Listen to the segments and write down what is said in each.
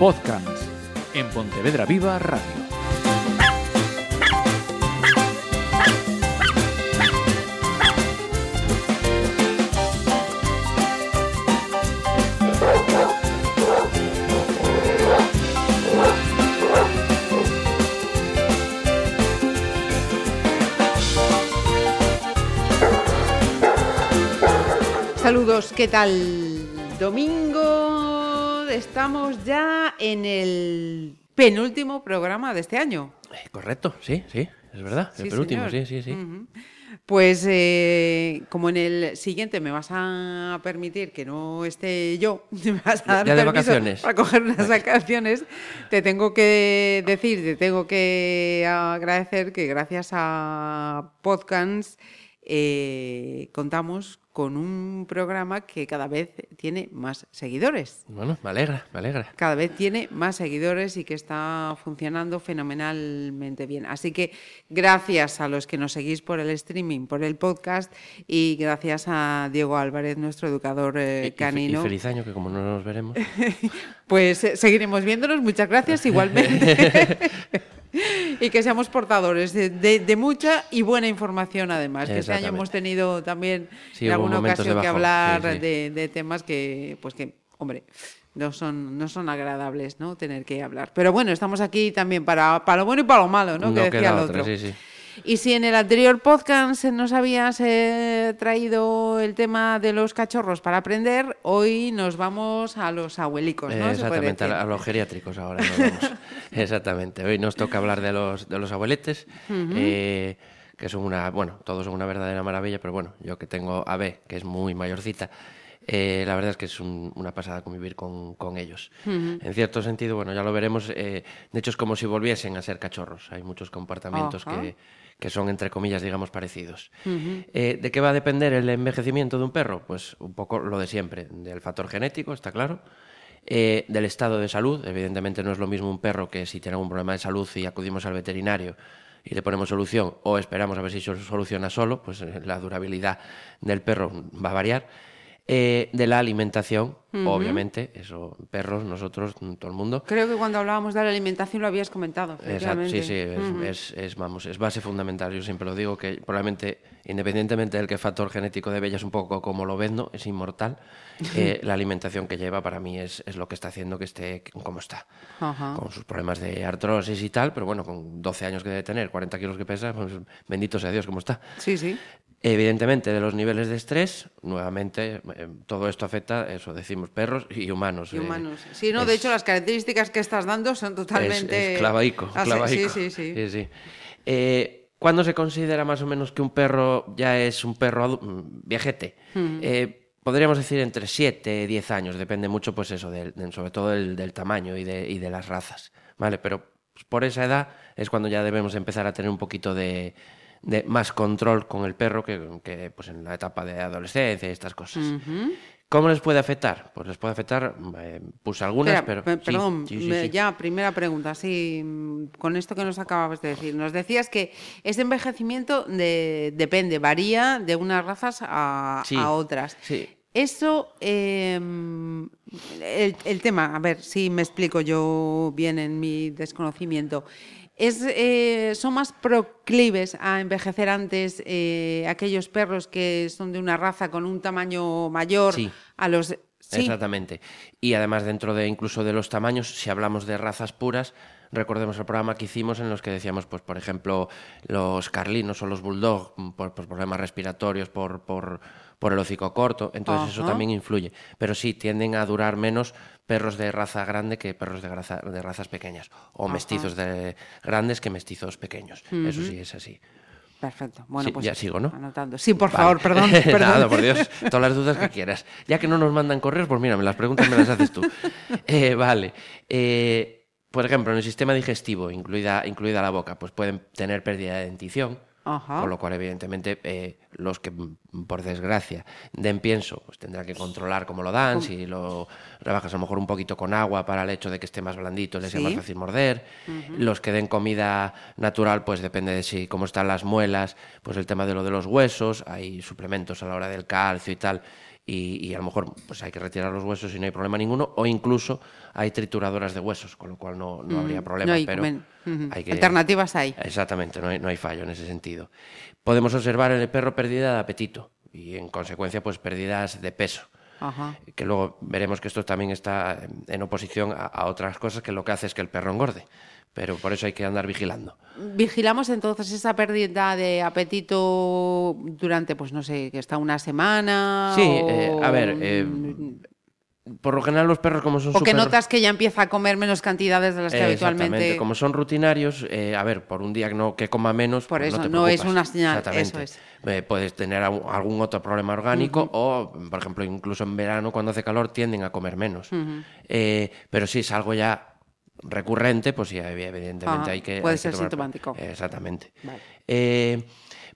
Podcast en Pontevedra Viva Radio. Saludos, ¿qué tal? Domingo, estamos ya en el penúltimo programa de este año. Eh, correcto, sí, sí, es verdad. Sí, el penúltimo, señor. sí, sí, sí. Pues eh, como en el siguiente me vas a permitir que no esté yo, me vas a dar Ya de vacaciones. para coger unas vacaciones, te tengo que decir, te tengo que agradecer que gracias a Podcasts eh, contamos con un programa que cada vez tiene más seguidores Bueno, me alegra, me alegra. cada vez tiene más seguidores y que está funcionando fenomenalmente bien. Así que gracias a los que nos seguís por el streaming, por el podcast y gracias a Diego Álvarez, nuestro educador eh, y canino. Y, feliz año, que como no nos veremos. Pues eh, seguiremos viéndonos. Muchas gracias igualmente. y que seamos portadores de, de- de mucha y buena información además. Que este año hemos tenido también Sí, en alguna ocasión que hablar sí, sí. De, de temas que, pues que, hombre, no son, no son agradables, ¿no? Tener que hablar. Pero bueno, estamos aquí también para, para lo bueno y para lo malo, ¿no? que decía el otra, otro. sí, sí. Y si en el anterior podcast nos habías eh, traído el tema de los cachorros para aprender, hoy nos vamos a los abuelicos, ¿no? Exactamente, a, los geriátricos ahora nos vamos. exactamente. Hoy nos toca hablar de los, de los abueletes, eh, que son una, bueno, todos son una verdadera maravilla, pero bueno, yo que tengo a B, que es muy mayorcita, eh, la verdad es que es un- una pasada convivir con, con ellos. En cierto sentido, bueno, ya lo veremos, eh, de hecho es como si volviesen a ser cachorros. Hay muchos comportamientos que, que son, entre comillas, digamos, parecidos. Eh, ¿De qué va a depender el envejecimiento de un perro? Pues un poco lo de siempre, del factor genético, está claro, eh, del estado de salud. Evidentemente no es lo mismo un perro que si tiene algún problema de salud y acudimos al veterinario y le ponemos solución o esperamos a ver si se soluciona solo, pues eh, la durabilidad del perro va a variar. Eh, de la alimentación, obviamente, eso, perros, nosotros, todo el mundo. Creo que cuando hablábamos de la alimentación lo habías comentado. Exacto, sí, sí, es, efectivamente. es- es, vamos, es base fundamental. Yo siempre lo digo que probablemente, independientemente del que factor genético de Bella es un poco como lo no es inmortal, eh, la alimentación que lleva para mí es, es lo que está haciendo que esté como está. Con sus problemas de artrosis y tal, pero bueno, con 12 años que debe tener, 40 kilos que pesa, pues bendito sea Dios, cómo está. Sí, sí. Evidentemente, de los niveles de estrés, nuevamente, eh, todo esto afecta, eso decimos, perros y humanos. Y eh, humanos. Sí, no, de hecho las características que estás dando son totalmente... es, es clavaico, Ah, sí, clavaico. Sí, sí, sí. sí. Eh, ¿Cuándo se considera más o menos que un perro ya es un perro mm, viejete? Eh, podríamos decir entre 7 y 10 años, depende mucho, pues eso, del, sobre todo del, del tamaño y de, y de las razas, ¿vale? Pero pues, por esa edad es cuando ya debemos empezar a tener un poquito de, de más control con el perro que, que, pues en la etapa de adolescencia y estas cosas. ¿Cómo les puede afectar? Pues les puede afectar, eh, pues algunas, Espera, pero... perdón, sí, sí, me- sí. ya, primera pregunta, sí, con esto que nos acababas de decir. Nos decías que ese envejecimiento de- depende, varía de unas razas a, a otras. sí. Eso, eh, el, el tema, a ver si me explico yo bien en mi desconocimiento. Es, eh, ¿Son más proclives a envejecer antes eh, aquellos perros que son de una raza con un tamaño mayor Sí. a los... Sí, Exactamente. Y además dentro de incluso de los tamaños, si hablamos de razas puras, recordemos el programa que hicimos en los que decíamos, pues por ejemplo, los carlinos o los bulldog mm, por, por problemas respiratorios, por, por, por el hocico corto, entonces eso también influye. Pero sí, tienden a durar menos perros de raza grande que perros de, raza- de razas pequeñas, o mestizos de grandes que mestizos pequeños. Eso sí es así. Perfecto. Bueno, Sí, pues ya sigo, ¿no? Anotando. Sí, por Vale. favor, perdón. perdón. Nada, por Dios, todas las dudas que quieras. Ya que no nos mandan correos, pues mira, me las preguntas me las haces tú. Eh, vale. Eh, por ejemplo, en el sistema digestivo, incluida, incluida la boca, pues pueden tener pérdida de dentición, Ajá. con lo cual, evidentemente, eh, los que, por desgracia, den pienso, pues tendrán que controlar cómo lo dan, si lo rebajas a lo mejor un poquito con agua para el hecho de que esté más blandito, les sea Sí. más fácil morder. Los que den comida natural, pues depende de si cómo están las muelas, pues el tema de lo de los huesos, hay suplementos a la hora del calcio y tal, y, y a lo mejor pues hay que retirar los huesos y no hay problema ninguno, o incluso hay trituradoras de huesos, con lo cual no, no habría problema. Mm, no hay, pero men- ujú. hay que- Alternativas hay. Exactamente, no hay, no hay fallo en ese sentido. Podemos observar en el perro pérdida de apetito y en consecuencia pues pérdidas de peso. Ajá. Que luego veremos que esto también está en oposición a, a otras cosas que lo que hace es que el perro engorde. Pero por eso hay que andar vigilando. Vigilamos entonces esa pérdida de apetito durante, pues no sé, que está una semana. Sí, o, eh, a ver, eh, por lo general los perros como son o que súper- notas que ya empieza a comer menos cantidades de las que Eh, habitualmente. Exactamente, como son rutinarios, eh, a ver, por un día no, que coma menos, Por pues eso, no, te no es una señal, Exactamente. eso Eh, puedes tener algún otro problema orgánico o, por ejemplo, incluso en verano cuando hace calor tienden a comer menos. Eh, pero si es algo ya recurrente, pues sí, evidentemente Ajá, hay que... puede hay que ser tomar- sintomático. Exactamente. Vale. Eh,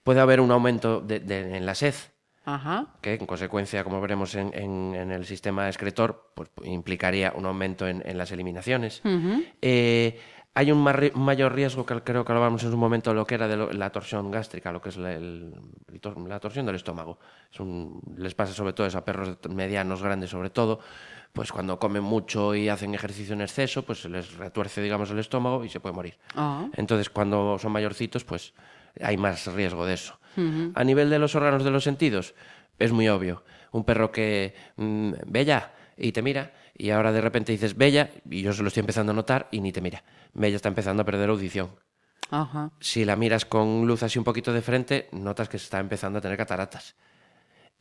puede haber un aumento de- de- en la sed, Ajá. que en consecuencia, como veremos en, en- en el sistema excretor, pues implicaría un aumento en, en las eliminaciones. Eh, hay un, mayor riesgo, que creo que hablábamos en un momento, de lo que era de lo- la torsión gástrica, lo que es la, el- torsión del estómago. Es un- les pasa sobre todo eso, a perros medianos, grandes sobre todo, pues cuando comen mucho y hacen ejercicio en exceso, pues se les retuerce, digamos, el estómago y se puede morir. Ah. Entonces, cuando son mayorcitos, pues hay más riesgo de eso. A nivel de los órganos de los sentidos, es muy obvio. Un perro que mm, bella y te mira, y ahora de repente dices bella, y yo se lo estoy empezando a notar, y ni te mira. Bella está empezando a perder audición. Ajá. Si la miras con luz así un poquito de frente, notas que se está empezando a tener cataratas.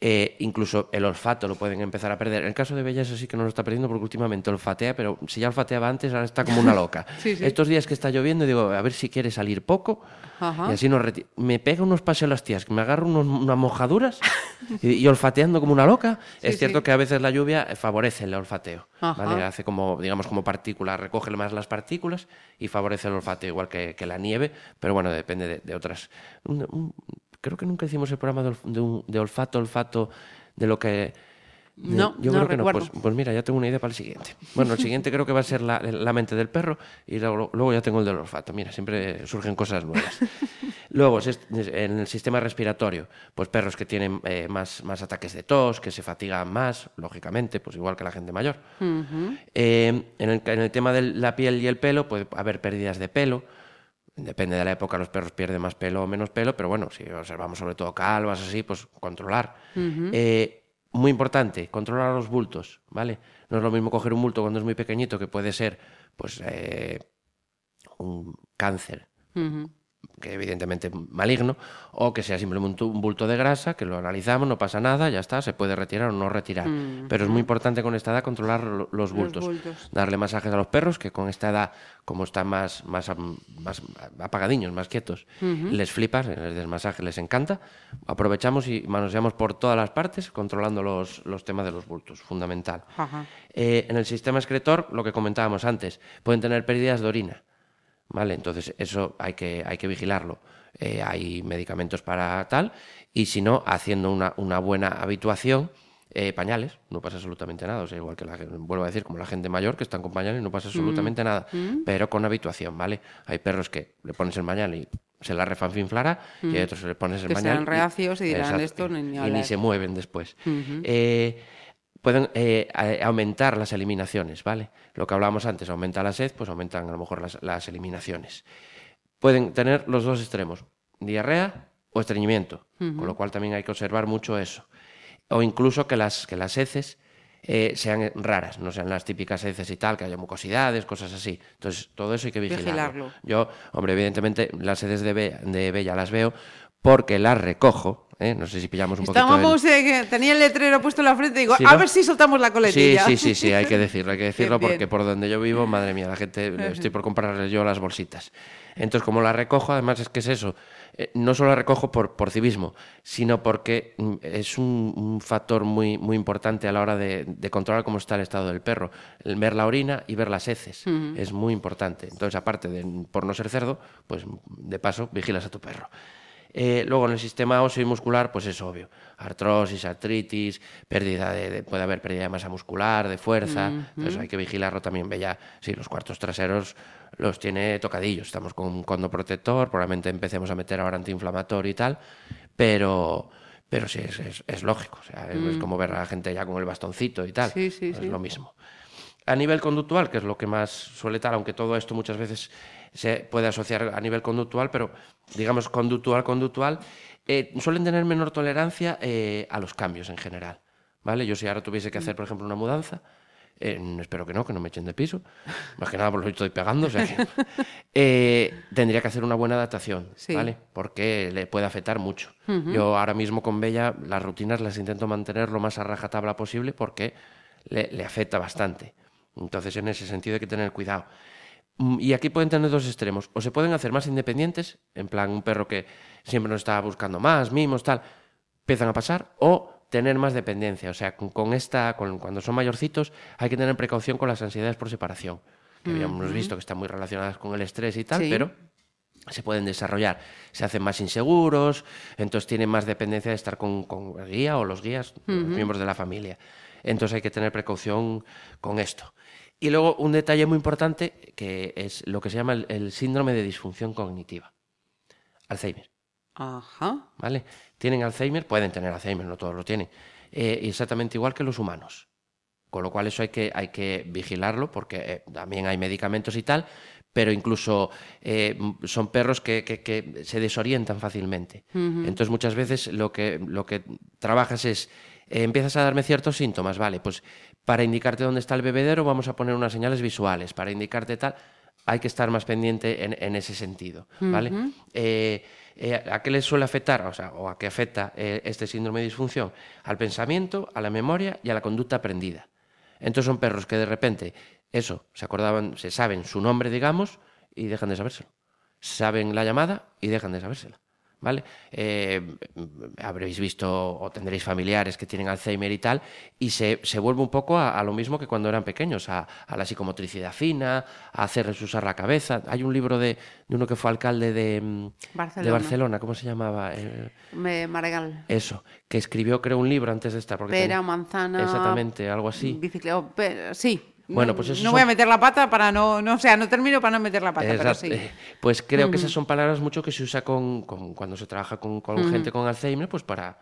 Eh, incluso el olfato lo pueden empezar a perder. En el caso de Bella, eso sí que no lo está perdiendo porque últimamente olfatea, pero si ya olfateaba antes, ahora está como una loca. Sí, sí. Estos días que está lloviendo, digo, a ver si quiere salir poco. Ajá. Y así nos Me pega unos paseos las tías, que me agarro unos- unas mojaduras y, y olfateando como una loca. es Sí, cierto sí. que a veces la lluvia favorece el olfateo. ¿vale? Hace como, digamos, como partículas, recoge más las partículas y favorece el olfateo, igual que, que la nieve, pero bueno, depende de, de otras. Un- un- creo que nunca hicimos el programa de, olf- de un- de olfato, olfato, de lo que. de- No, yo no creo que no. recuerdo. Pues, pues mira, ya tengo una idea para el siguiente. Bueno, el siguiente creo que va a ser la, la mente del perro y luego, luego ya tengo el del olfato. Mira, siempre surgen cosas nuevas. Luego, en el sistema respiratorio, pues perros que tienen eh, más, más ataques de tos, que se fatigan más, lógicamente, pues igual que la gente mayor. Eh, en, el, en el tema de la piel y el pelo, puede haber pérdidas de pelo. Depende de la época, los perros pierden más pelo o menos pelo, pero bueno, si observamos sobre todo calvas así, pues controlar. Eh, muy importante, controlar los bultos, ¿vale? No es lo mismo coger un bulto cuando es muy pequeñito, que puede ser, pues, eh, un cáncer. Que evidentemente maligno, o que sea simplemente un bulto de grasa, que lo analizamos, no pasa nada, ya está, se puede retirar o no retirar. Pero es muy importante con esta edad controlar lo- los bultos. bultos. Darle masajes a los perros, que con esta edad, como están más, más, más apagadiños, más quietos, les flipas, les des masajes, les encanta. Aprovechamos y manoseamos por todas las partes, controlando los, los temas de los bultos, fundamental. Eh, en el sistema excretor, lo que comentábamos antes, pueden tener pérdidas de orina. ¿Vale? Entonces, eso hay que, hay que vigilarlo. Eh, hay medicamentos para tal, y si no, haciendo una, una buena habituación, eh, pañales, no pasa absolutamente nada. O sea, igual que la vuelvo a decir, como la gente mayor que están con pañales, no pasa absolutamente nada. Pero con habituación, ¿vale? Hay perros que le pones el pañal y se la refanfinflará, y hay otros que le pones el Que pañal. serán reacios y dirán, "Esto ni- ni y hablar". ni se mueven después. Eh, pueden eh, a- aumentar las eliminaciones, ¿vale? Lo que hablábamos antes, aumenta la sed, pues aumentan a lo mejor las, las eliminaciones. Pueden tener los dos extremos, diarrea o estreñimiento, con lo cual también hay que observar mucho eso. O incluso que las, que las heces eh, sean raras, no sean las típicas heces y tal, que haya mucosidades, cosas así. Entonces, todo eso hay que vigilarlo. Vigilarlo. Yo, hombre, evidentemente las heces de, Be- de Bella las veo porque las recojo, ¿eh? no sé si pillamos un poquito el- Estábamos, eh, que tenía el letrero puesto en la frente y digo, Sí, a ¿no? ver si soltamos la Sí, coletilla. sí, sí, sí, hay que decirlo, hay que decirlo Bien, porque bien. por donde yo vivo, madre mía, la gente, estoy por comprarles yo las bolsitas. Entonces, como la recojo, además es que es eso, eh, no solo la recojo por, por civismo, sino porque mm, es un, un factor muy, muy importante a la hora de, de controlar cómo está el estado del perro. El ver la orina y ver las heces es muy importante. Entonces, aparte de por no ser cerdo, pues de paso vigilas a tu perro. Eh, luego en el sistema óseo y muscular, pues es obvio. Artrosis, artritis, pérdida de, de- puede haber pérdida de masa muscular, de fuerza. Entonces hay que vigilarlo también. Ve ya, sí, los cuartos traseros los tiene tocadillos. Estamos con un condo protector, probablemente empecemos a meter ahora antiinflamatorio y tal, pero, Pero sí, es, es- es lógico. O sea, es, es como ver a la gente ya con el bastoncito y tal. Mm. Sí, sí, es sí. lo mismo. A nivel conductual, que es lo que más suele tal, aunque todo esto muchas veces se puede asociar a nivel conductual, pero digamos conductual, conductual, eh, suelen tener menor tolerancia eh, a los cambios en general. ¿Vale? Yo si ahora tuviese que hacer, por ejemplo, una mudanza, eh, espero que no, que no me echen de piso, más que nada por lo que estoy pegando, o sea que, eh, tendría que hacer una buena adaptación, Sí. ¿vale? Porque le puede afectar mucho. Yo ahora mismo con Bella las rutinas las intento mantener lo más a rajatabla posible porque le, le afecta bastante. Entonces, en ese sentido hay que tener cuidado. Mm, Y aquí pueden tener dos extremos. O se pueden hacer más independientes, en plan un perro que siempre nos está buscando más, mimos, tal, empiezan a pasar, o tener más dependencia. O sea, con, con esta, con, cuando son mayorcitos, hay que tener precaución con las ansiedades por separación, que habíamos visto que están muy relacionadas con el estrés y tal, Sí. pero se pueden desarrollar. Se hacen más inseguros, entonces tienen más dependencia de estar con, con el guía o los guías, los miembros de la familia. Entonces hay que tener precaución con esto. Y luego un detalle muy importante que es lo que se llama el, el síndrome de disfunción cognitiva. Alzheimer, Ajá. ¿vale? Tienen Alzheimer, pueden tener Alzheimer, no todos lo tienen. eh, exactamente igual que los humanos. Con lo cual eso hay que, hay que vigilarlo porque eh, también hay medicamentos y tal, pero incluso eh, son perros que, que- que se desorientan fácilmente. Entonces muchas veces lo que, lo que trabajas es, eh, empiezas a darme ciertos síntomas, vale, pues para indicarte dónde está el bebedero vamos a poner unas señales visuales, para indicarte tal, hay que estar más pendiente en, en ese sentido, ¿vale? Eh, eh, ¿A qué les suele afectar? O, sea, o a qué afecta este síndrome de disfunción? Al pensamiento, a la memoria y a la conducta aprendida. Entonces son perros que de repente, eso, se acordaban, se saben su nombre, digamos, y dejan de sabérselo. Saben la llamada y dejan de sabérsela. ¿Vale? Eh, habréis visto o tendréis familiares que tienen Alzheimer y tal, y se, se vuelve un poco a, a lo mismo que cuando eran pequeños, a, a la psicomotricidad fina, a hacerles usar la cabeza. Hay un libro de, de uno que fue alcalde de mm, Barcelona. de Barcelona, ¿cómo se llamaba? Eh, eso, que escribió, creo, un libro antes de estar. Porque Pera, ten- manzana. Exactamente, algo así. Bicicleta. oh, sí. Bueno, No- pues esos No son- voy a meter la pata para no, no. O sea, no termino para no meter la pata, pero sí. Eh, Pues creo que esas son palabras mucho que se usa con, con- cuando se trabaja con, con gente con Alzheimer, pues para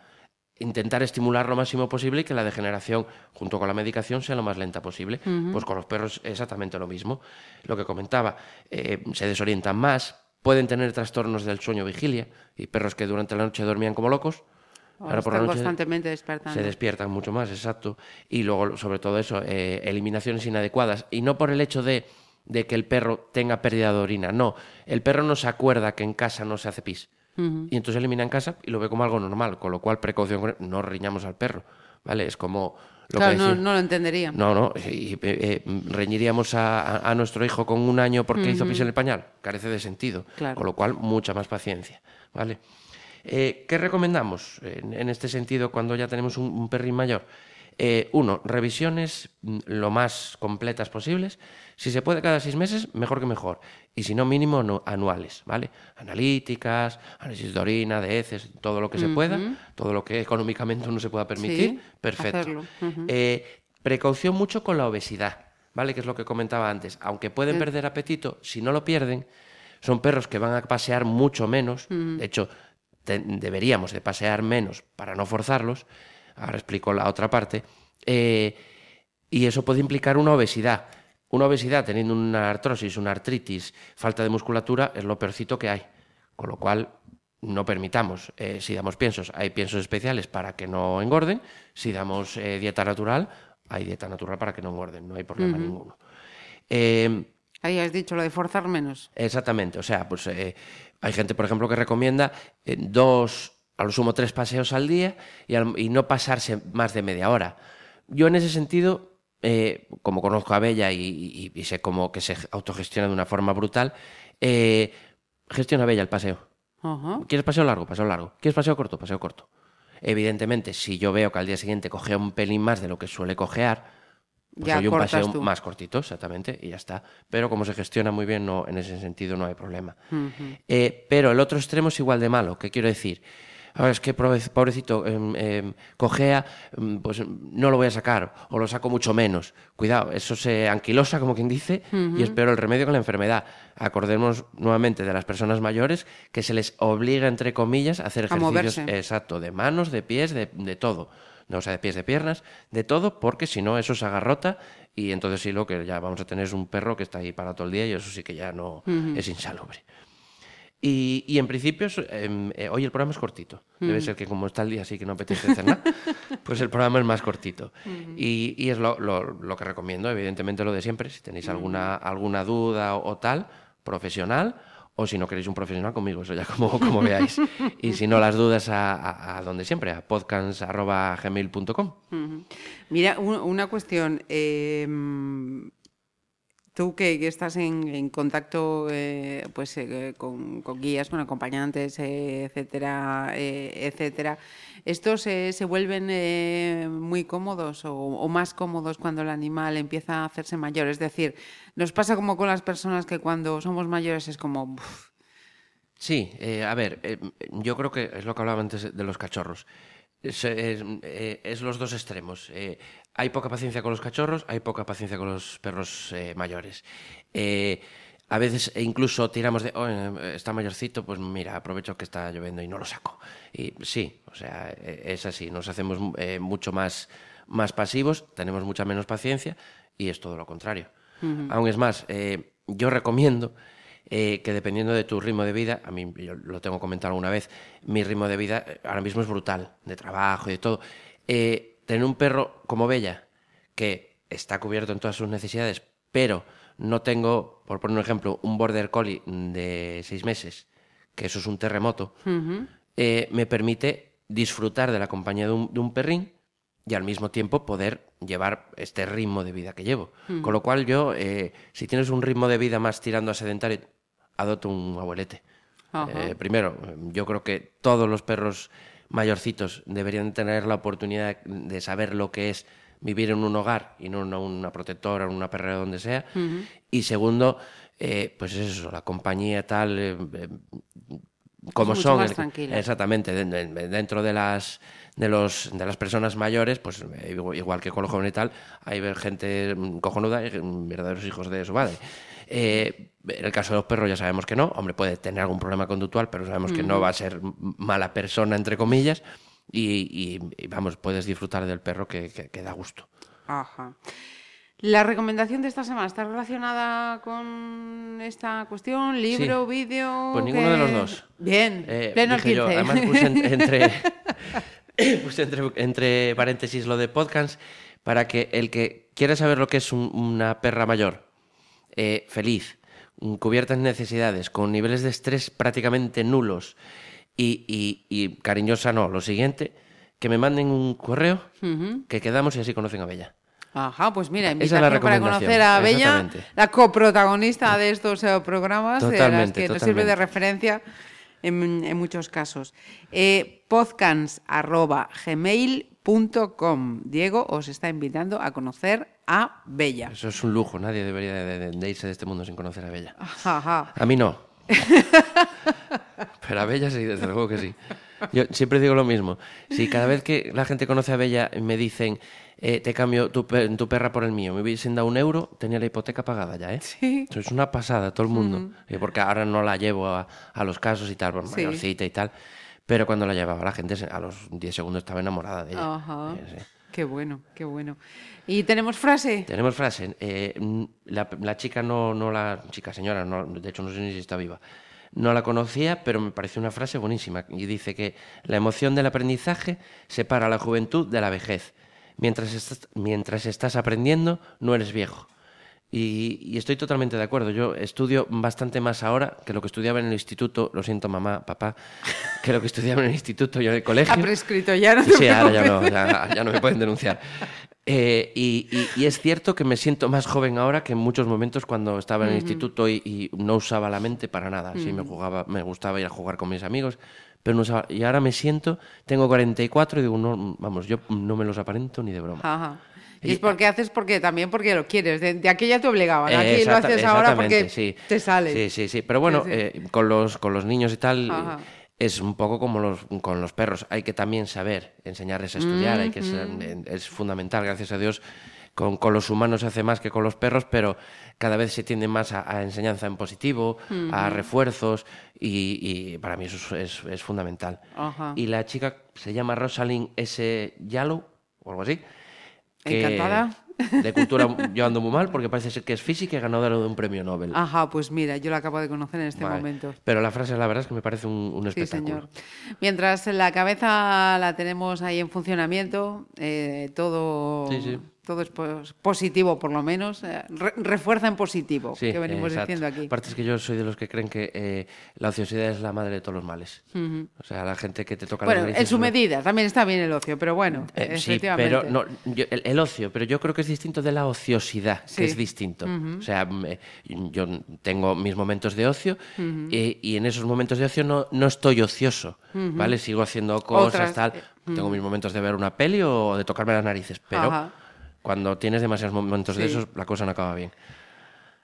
intentar estimular lo máximo posible y que la degeneración junto con la medicación sea lo más lenta posible. Pues con los perros exactamente lo mismo. Lo que comentaba, eh, se desorientan más, pueden tener trastornos del sueño vigilia y perros que durante la noche dormían como locos. Ahora constantemente despertando. Se despiertan mucho más, exacto. Y luego, sobre todo eso, eh, eliminaciones inadecuadas. Y no por el hecho de, de que el perro tenga pérdida de orina, no. El perro no se acuerda que en casa no se hace pis. Y entonces elimina en casa y lo ve como algo normal. Con lo cual, precaución, no riñamos al perro. ¿Vale? Es como lo claro, que no, lo entendería. no, no, y, eh, eh, reñiríamos a, nuestro hijo con un año porque hizo pis en el pañal. Carece de sentido. Claro. Con lo cual, mucha más paciencia. ¿Vale? Eh, ¿Qué recomendamos en, en este sentido cuando ya tenemos un, un perrín mayor? Eh, uno, revisiones mm, lo más completas posibles. Si se puede cada seis meses, mejor que mejor. Y si no, mínimo anu- anuales, ¿vale? Analíticas, análisis de orina, de heces, todo lo que se pueda, todo lo que económicamente uno se pueda permitir, Sí, perfecto. Eh, precaución mucho con la obesidad, ¿vale? Que es lo que comentaba antes. Aunque pueden perder apetito, si no lo pierden, son perros que van a pasear mucho menos. De hecho, te- deberíamos de pasear menos para no forzarlos. Ahora explico la otra parte. Eh, y eso puede implicar una obesidad. Una obesidad teniendo una artrosis, una artritis, falta de musculatura, es lo peorcito que hay. Con lo cual, no permitamos. Eh, si damos piensos, hay piensos especiales para que no engorden. Si damos eh, dieta natural, hay dieta natural para que no engorden. No hay problema ninguno. Eh, Ahí has dicho lo de forzar menos. Exactamente, o sea, pues hay gente, por ejemplo, que recomienda eh, dos, a lo sumo tres paseos al día y, al- y no pasarse más de media hora. Yo en ese sentido, eh, como conozco a Bella y, y- y sé cómo que se autogestiona de una forma brutal, eh, gestiona Bella el paseo. ¿Quieres paseo largo? Paseo largo. ¿Quieres paseo corto? Paseo corto. Evidentemente, si yo veo que al día siguiente cogea un pelín más de lo que suele cojear, pues Ya hay un paseo tú. más cortito, exactamente, y ya está. Pero como se gestiona muy bien, no, en ese sentido no hay problema. Eh, pero el otro extremo es igual de malo. ¿Qué quiero decir? "Ah, es que pobre- pobrecito, cojea, em, pues no lo voy a sacar o lo saco mucho menos. Cuidado, eso se anquilosa, como quien dice, y es peor el remedio que la enfermedad. Acordemos nuevamente de las personas mayores que se les obliga, entre comillas, a hacer A ejercicios moverse. exacto, de manos, de pies, de, de todo. No, o sea, de pies, de piernas, de todo, porque si no, eso se agarrota y entonces sí lo que ya vamos a tener es un perro que está ahí para todo el día y eso sí que ya no es insalubre. Y, y en principio, em, eh, hoy el programa es cortito. Debe ser que como está el día así que no apetece hacer nada, pues el programa es más cortito. y, y es lo, lo- lo que recomiendo, evidentemente lo de siempre. Si tenéis alguna, alguna duda o, o tal, profesional, o si no queréis un profesional conmigo, eso ya como, como veáis. Y si no, las dudas a, a- donde siempre, a podcast.gmail.com. Mira, un- una cuestión. eh, tú que, estás en, contacto eh, pues, eh, con, guías, con acompañantes, eh, etcétera, etcétera, ¿estos eh, se vuelven eh, muy cómodos o, más cómodos cuando el animal empieza a hacerse mayor? Es decir, nos pasa como con las personas que cuando somos mayores es como... "Uf, Sí, eh, a ver, yo creo que es lo que hablaba antes de los cachorros. Es, los dos extremos. Hay poca paciencia con los cachorros, hay poca paciencia con los perros mayores. A veces e incluso tiramos de, "Oh, está mayorcito, pues mira, aprovecho que está lloviendo y no lo saco. Y sí, o sea, eh, es así, nos hacemos eh, mucho más, más pasivos, tenemos mucha menos paciencia y es todo lo contrario. Aún es más, eh, yo recomiendo eh, que dependiendo de tu ritmo de vida, a mí yo lo tengo comentado alguna vez, mi ritmo de vida ahora mismo es brutal, de trabajo y de todo. Tener un perro como Bella, que está cubierto en todas sus necesidades, pero no tengo, por poner un ejemplo, un border collie de seis meses, que eso es un terremoto, eh, me permite disfrutar de la compañía de un, de un perrín y al mismo tiempo poder llevar este ritmo de vida que llevo. Con lo cual yo, eh, si tienes un ritmo de vida más tirando a sedentario, adopto un abuelete. Eh, primero, yo creo que todos los perros mayorcitos deberían tener la oportunidad de saber lo que es vivir en un hogar y no en una protectora, en una perrera, donde sea. Y segundo, eh, pues es eso, la compañía tal, eh, eh, como son. más. Exactamente, de- de- dentro de las de los de las personas mayores, pues eh, igual que con los jóvenes y tal, hay gente mm, cojonuda y verdaderos hijos de su madre. Eh, en el caso de los perros ya sabemos que no, hombre, puede tener algún problema conductual, pero sabemos que no va a ser mala persona, entre comillas, y, y- y, vamos, puedes disfrutar del perro que, que- que da gusto. Ajá. La recomendación de esta semana está relacionada con esta cuestión, libro, vídeo. Pues ninguno de los dos. Bien, Eh, pleno al dije yo, 15. además puse en- entre, puse entre, entre paréntesis lo de podcast para que el que quiera saber lo que es un- una perra mayor, eh, feliz, cubierta en necesidades, con niveles de estrés prácticamente nulos y, y- y cariñosa no, lo siguiente, que me manden un correo, que quedamos y así conocen a Bella. Ajá, pues mira, Esa es invitación para conocer a Bella, la coprotagonista de estos eh, programas, de las Totalmente, que nos sirve de referencia en, en muchos casos. Eh, Diego os está invitando a conocer a Bella. Eso es un lujo, nadie debería de, de- de irse de este mundo sin conocer a Bella. Ajá. A mí no. Pero a Bella sí, desde luego que sí. Yo siempre digo lo mismo. Si cada vez que la gente conoce a Bella me dicen, eh, te cambio tu, pe- tu perra por el mío, me hubiesen dado un euro, tenía la hipoteca pagada ya, ¿eh? Sí. Eso es una pasada, todo el mundo. Eh, Porque ahora no la llevo a, a los casos y tal, por Sí. mayorcita y tal. Pero cuando la llevaba la gente, a los 10 segundos estaba enamorada de ella. Ajá. Eh, sí. Qué bueno, qué bueno. ¿Y tenemos frase? Tenemos frase. eh, la, la chica no, no la. Chica, señora, no, de hecho no sé ni si está viva. No la conocía, pero me pareció una frase buenísima. Y dice que la emoción del aprendizaje separa la juventud de la vejez. Mientras estás, mientras estás aprendiendo, no eres viejo. Y, y estoy totalmente de acuerdo. Yo estudio bastante más ahora que lo que estudiaba en el instituto. Lo siento, mamá, papá, que lo que estudiaba en el instituto y en el colegio. Ha prescrito ya, no te Sí, ahora ya no, ya, ya no me pueden denunciar. Eh, y, y- y es cierto que me siento más joven ahora que en muchos momentos cuando estaba en el instituto y, y no usaba la mente para nada. Sí, me jugaba, me gustaba ir a jugar con mis amigos, pero no usaba. Y ahora me siento, tengo 44 y digo, no, vamos, yo no me los aparento ni de broma. Ajá. Y es porque haces porque también porque lo quieres. De, de aquella te obligaban. Eh, Aquí lo exacta- haces ahora porque sí. te sale. Sí, sí, sí. Pero bueno, Sí, sí. eh, con, los, con los niños y tal, Ajá. es un poco como los, con los perros. Hay que también saber enseñarles a estudiar, hay que ser- es fundamental, gracias a Dios. Con, con los humanos se hace más que con los perros, pero cada vez se tiende más a, a enseñanza en positivo, a refuerzos, y, y para mí eso es, es- es fundamental. Ajá. Y la chica se llama Rosalind S. Yalo, o algo así. Encantada. De cultura yo ando muy mal porque parece ser que es física y ganadora de un premio Nobel. Ajá, pues mira, yo la acabo de conocer en este Vale. momento. Pero la frase, la verdad es que me parece un, un Sí, espectáculo. señor. Mientras la cabeza la tenemos ahí en funcionamiento, eh, todo, Sí, sí. todo es pos- positivo, por lo menos. eh, re- refuerza en positivo, Sí, que venimos exacto. diciendo aquí. Aparte es que yo soy de los que creen que eh, la ociosidad es la madre de todos los males. O sea, la gente que te toca Bueno, en su medida, también está bien el ocio, pero bueno, Eh, sí, pero no, yo- el, el ocio, pero yo creo que es distinto de la ociosidad, Sí. que es distinto. O sea, me- yo tengo mis momentos de ocio eh, y en esos momentos de ocio no, no estoy ocioso, ¿vale? Sigo haciendo cosas, Otras, tal. eh, Tengo mis momentos de ver una peli o de tocarme las narices, pero Ajá. cuando tienes demasiados momentos de esos, la cosa no acaba bien.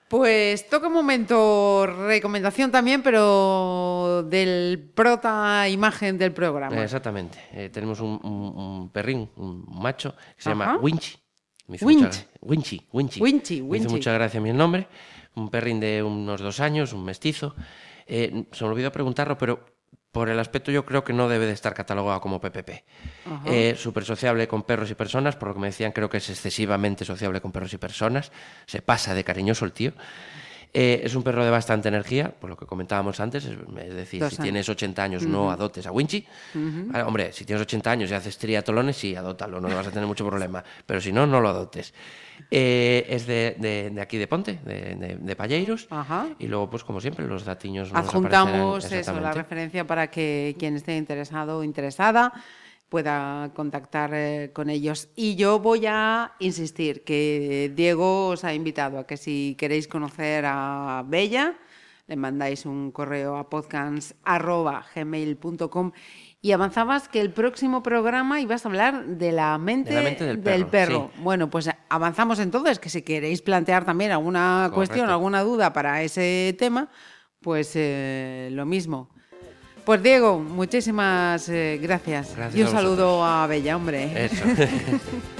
Pues toca un momento recomendación también, pero del prota imagen del programa. Exactamente. Eh, tenemos un, un- un perrín, un macho, que se Ajá. llama Winchy. Me hizo Winch. mucha gra- Winchy, Winchy. Winchy, Me hizo Winchy. mucha gracia a mí el nombre. Un perrín de unos dos años, un mestizo. Eh, se me olvidó preguntarlo, pero por el aspecto yo creo que no debe de estar catalogado como PPP. Eh, Súper sociable con perros y personas, por lo que me decían, creo que es excesivamente sociable con perros y personas. Se pasa de cariñoso el tío. Eh, es un perro de bastante energía, por lo que comentábamos antes, es, es decir, Dos si años. tienes 80 años no adoptes a Winchy. Ah, hombre, si tienes 80 años y haces triatlones, sí, adóptalo, no vas a tener mucho problema, pero si no, no lo adoptes. Eh, es de, de- de aquí de Ponte, de, de, de Palleiros, Ajá. y luego, pues como siempre, los datiños nos Adjuntamos aparecerán eso, la referencia para que quien esté interesado o interesada pueda contactar eh, con ellos. Y yo voy a insistir que Diego os ha invitado a que si queréis conocer a Bella, le mandáis un correo a podcast.gmail.com y avanzabas que el próximo programa ibas a hablar de la mente, De la mente del perro, perro. Bueno, pues avanzamos entonces, que si queréis plantear también alguna cuestión, alguna duda para ese tema, pues eh, lo mismo. Pues Diego, muchísimas eh, gracias. Gracias y un a saludo a Bella, hombre. Eso.